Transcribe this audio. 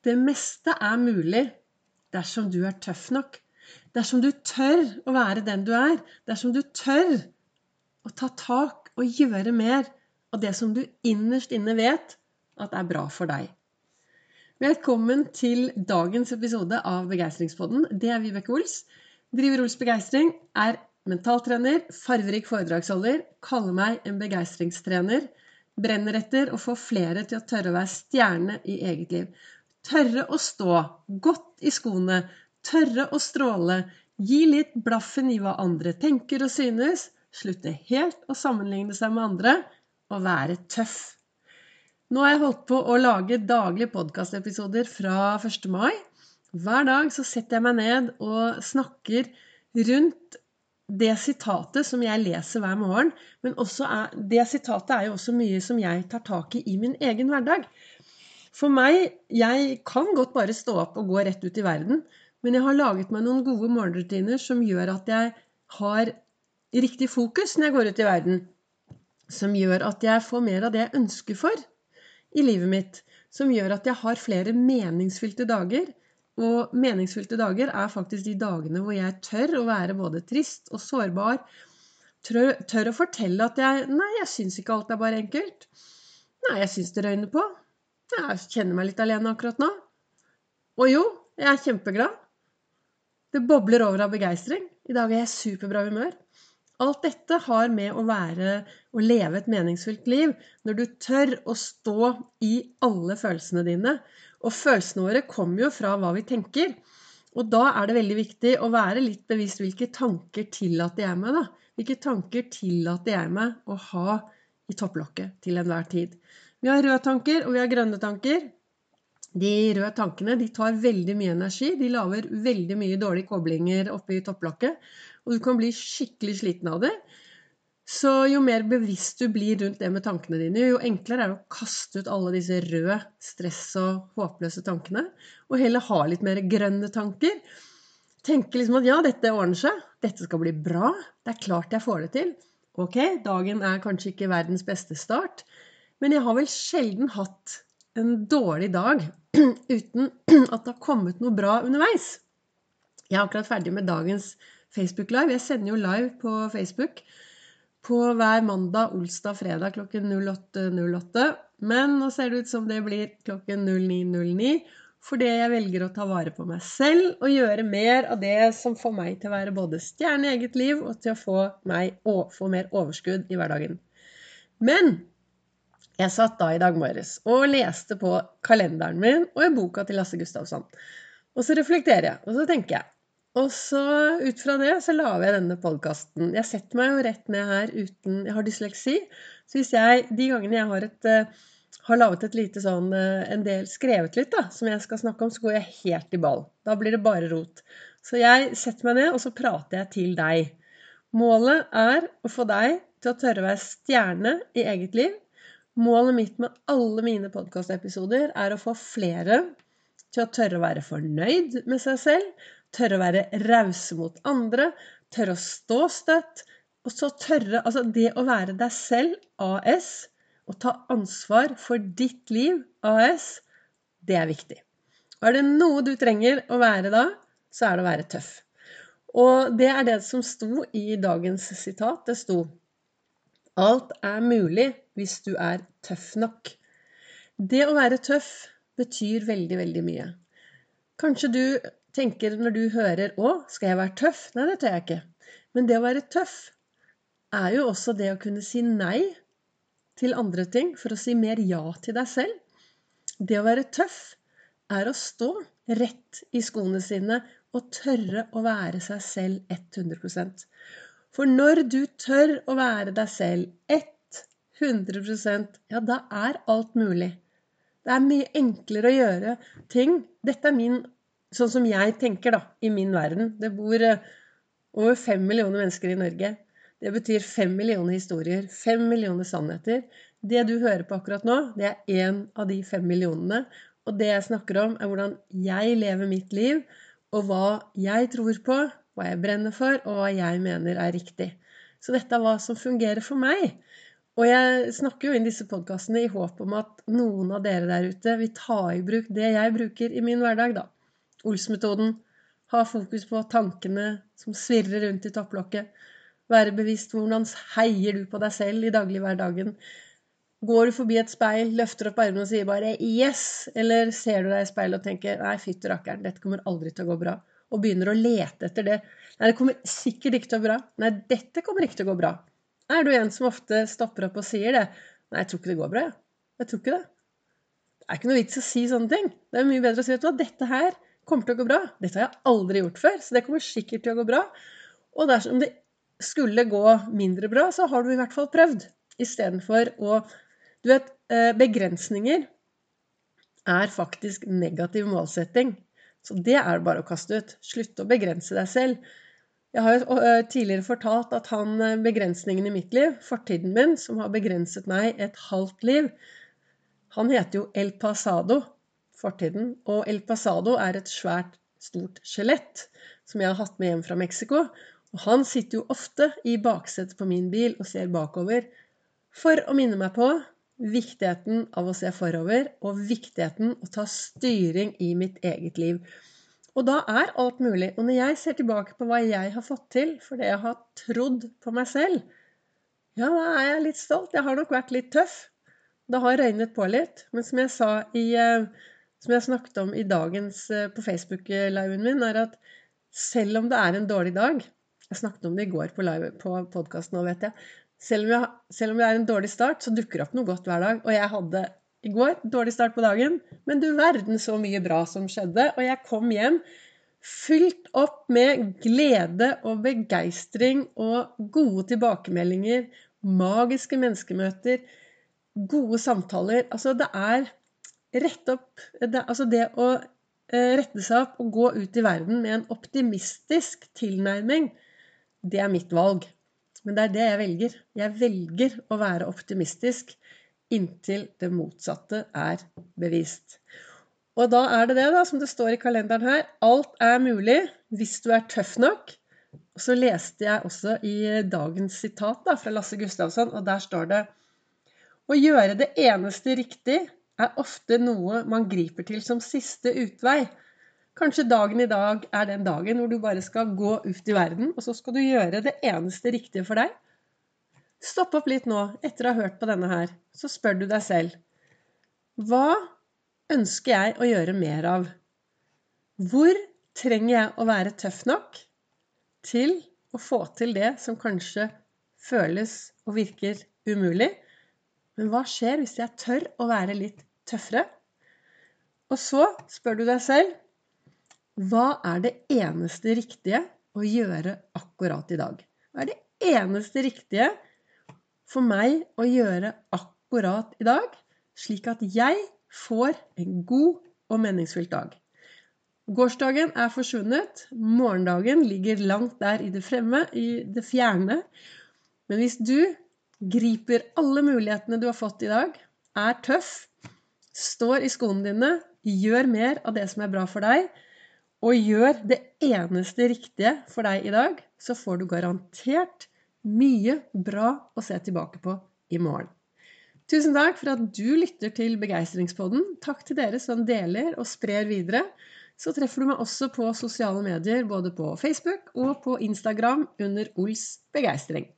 Det meste er mulig dersom du er tøff nok. Dersom du tør å være den du er. Dersom du tør å ta tak og gjøre mer av det som du innerst inne vet at er bra for deg. Velkommen til dagens episode av Begeistringspodden. Det er Vibeke Ols. Driver Ols Begeistring, er mentaltrener, farverik foredragsholder, kaller meg en begeistringstrener. Brenner etter å få flere til å tørre å være stjerne i eget liv. Tørre å stå godt i skoene. Tørre å stråle. Gi litt blaffen i hva andre tenker og synes. Slutte helt å sammenligne seg med andre. Og være tøff. Nå har jeg holdt på å lage daglige podkastepisoder fra 1. mai. Hver dag så setter jeg meg ned og snakker rundt det sitatet som jeg leser hver morgen. Men er, det sitatet er jo også mye som jeg tar tak i i min egen hverdag. For meg Jeg kan godt bare stå opp og gå rett ut i verden, men jeg har laget meg noen gode morgenrutiner som gjør at jeg har riktig fokus når jeg går ut i verden. Som gjør at jeg får mer av det jeg ønsker for i livet mitt. Som gjør at jeg har flere meningsfylte dager. Og meningsfylte dager er faktisk de dagene hvor jeg tør å være både trist og sårbar. Tør, tør å fortelle at jeg Nei, jeg syns ikke alt er bare enkelt. Nei, jeg syns det røyner på. Jeg kjenner meg litt alene akkurat nå. Og jo, jeg er kjempeglad. Det bobler over av begeistring. I dag er jeg i superbra humør. Alt dette har med å være å leve et meningsfylt liv når du tør å stå i alle følelsene dine. Og følelsene våre kommer jo fra hva vi tenker. Og da er det veldig viktig å være litt bevisst hvilke tanker tillater jeg meg, da. Hvilke tanker tillater jeg meg å ha i topplokket til enhver tid. Vi har røde tanker, og vi har grønne tanker. De røde tankene de tar veldig mye energi. De lager veldig mye dårlige koblinger oppe i topplokket. Og du kan bli skikkelig sliten av det. Så jo mer bevisst du blir rundt det med tankene dine, jo enklere er det å kaste ut alle disse røde stress- og håpløse tankene. Og heller ha litt mer grønne tanker. Tenke liksom at ja, dette ordner seg. Dette skal bli bra. Det er klart jeg får det til. Ok, dagen er kanskje ikke verdens beste start, men jeg har vel sjelden hatt en dårlig dag uten at det har kommet noe bra underveis. Jeg er akkurat ferdig med dagens Facebook Live. Jeg sender jo live på Facebook på hver mandag, olsdag, fredag klokken 08.08. Men nå ser det ut som det blir klokken 09.09. Fordi jeg velger å ta vare på meg selv og gjøre mer av det som får meg til å være både stjerne i eget liv og til å få meg å få mer overskudd i hverdagen. Men jeg satt da i dag morges og leste på kalenderen min og i boka til Lasse Gustavsson. Og så reflekterer jeg, og så tenker jeg. Og så ut fra det så lager jeg denne podkasten. Jeg setter meg jo rett ned her uten Jeg har dysleksi. Så hvis jeg de gangene jeg har, et, uh, har laget et lite sånn uh, en del skrevet litt, da, som jeg skal snakke om, så går jeg helt i ball. Da blir det bare rot. Så jeg setter meg ned, og så prater jeg til deg. Målet er å få deg til å tørre å være stjerne i eget liv Målet mitt med alle mine podkastepisoder er å få flere til å tørre å være fornøyd med seg selv, tørre å være rause mot andre, tørre å stå støtt. Og så tørre Altså, det å være deg selv, AS, og ta ansvar for ditt liv, AS, det er viktig. Og er det noe du trenger å være da, så er det å være tøff. Og det er det som sto i dagens sitat. Det sto Alt er mulig hvis du er tøff nok. Det å være tøff betyr veldig, veldig mye. Kanskje du tenker når du hører 'Å, skal jeg være tøff?' Nei, det tør jeg ikke. Men det å være tøff er jo også det å kunne si nei til andre ting for å si mer ja til deg selv. Det å være tøff er å stå rett i skoene sine og tørre å være seg selv 100 for når du tør å være deg selv 100% ja, da er alt mulig. Det er mye enklere å gjøre ting. Dette er min Sånn som jeg tenker, da, i min verden. Det bor eh, over fem millioner mennesker i Norge. Det betyr fem millioner historier. Fem millioner sannheter. Det du hører på akkurat nå, det er én av de fem millionene. Og det jeg snakker om, er hvordan jeg lever mitt liv, og hva jeg tror på, hva jeg brenner for, og hva jeg mener er riktig. Så dette er hva som fungerer for meg. Og jeg snakker jo inn disse podkastene i håp om at noen av dere der ute vil ta i bruk det jeg bruker i min hverdag, da. Ols-metoden. Ha fokus på tankene som svirrer rundt i topplokket. Være bevisst hvordan heier du på deg selv i daglighverdagen. Går du forbi et speil, løfter opp armene og sier bare 'yes', eller ser du deg i speilet og tenker 'nei, fytti rakkeren, dette kommer aldri til å gå bra', og begynner å lete etter det. 'Nei, det kommer sikkert ikke til å gå bra'. 'Nei, dette kommer ikke til å gå bra'. Er du en som ofte stopper opp og sier det? 'Nei, jeg tror ikke det går bra, jeg. Jeg tror ikke det'. Det er ikke noe vits å si sånne ting. Det er mye bedre å si hva, dette her kommer til å gå bra. Dette har jeg aldri gjort før, så det kommer sikkert til å gå bra. Og dersom det skulle gå mindre bra, så har du i hvert fall prøvd. Istedenfor å Du vet, eh, begrensninger er faktisk negativ målsetting. Så det er det bare å kaste ut. Slutte å begrense deg selv. Jeg har jo eh, tidligere fortalt at han eh, begrensningen i mitt liv, fortiden min, som har begrenset meg et halvt liv, han heter jo El Pasado, fortiden. Og El Pasado er et svært, stort skjelett som jeg har hatt med hjem fra Mexico. Og han sitter jo ofte i baksetet på min bil og ser bakover for å minne meg på viktigheten av å se forover, og viktigheten å ta styring i mitt eget liv. Og da er alt mulig. Og når jeg ser tilbake på hva jeg har fått til fordi jeg har trodd på meg selv, ja, da er jeg litt stolt. Jeg har nok vært litt tøff. Det har røynet på litt. Men som jeg i eh, Som jeg snakket om i dagens eh, på Facebook-liven min, er at selv om det er en dårlig dag Jeg snakket om det i går på, live, på podkasten nå, vet jeg. Selv om, jeg. selv om det er en dårlig start, så dukker det opp noe godt hver dag. Og jeg hadde i går. Dårlig start på dagen. Men du verden så mye bra som skjedde. Og jeg kom hjem fylt opp med glede og begeistring og gode tilbakemeldinger. Magiske menneskemøter. Gode samtaler. Altså, det er rett opp det, Altså, det å eh, rette seg opp og gå ut i verden med en optimistisk tilnærming, det er mitt valg. Men det er det jeg velger. Jeg velger å være optimistisk inntil det motsatte er bevist. Og da er det det, da, som det står i kalenderen her. Alt er mulig hvis du er tøff nok. Og så leste jeg også i dagens sitat da, fra Lasse Gustavsson, og der står det Å gjøre det eneste riktig er ofte noe man griper til som siste utvei. Kanskje dagen i dag er den dagen hvor du bare skal gå ut i verden, og så skal du gjøre det eneste riktige for deg. Stopp opp litt nå etter å ha hørt på denne her. Så spør du deg selv Hva ønsker jeg å gjøre mer av? Hvor trenger jeg å være tøff nok til å få til det som kanskje føles og virker umulig? Men hva skjer hvis jeg tør å være litt tøffere? Og så spør du deg selv hva er det eneste riktige å gjøre akkurat i dag? Hva er det eneste riktige for meg å gjøre akkurat i dag, slik at jeg får en god og meningsfylt dag. Gårsdagen er forsvunnet, morgendagen ligger langt der i det fremme, i det fjerne. Men hvis du griper alle mulighetene du har fått i dag, er tøff, står i skoene dine, gjør mer av det som er bra for deg, og gjør det eneste riktige for deg i dag, så får du garantert mye bra å se tilbake på i morgen. Tusen takk for at du lytter til Begeistringspodden. Takk til dere som deler og sprer videre. Så treffer du meg også på sosiale medier, både på Facebook og på Instagram under Ols begeistring.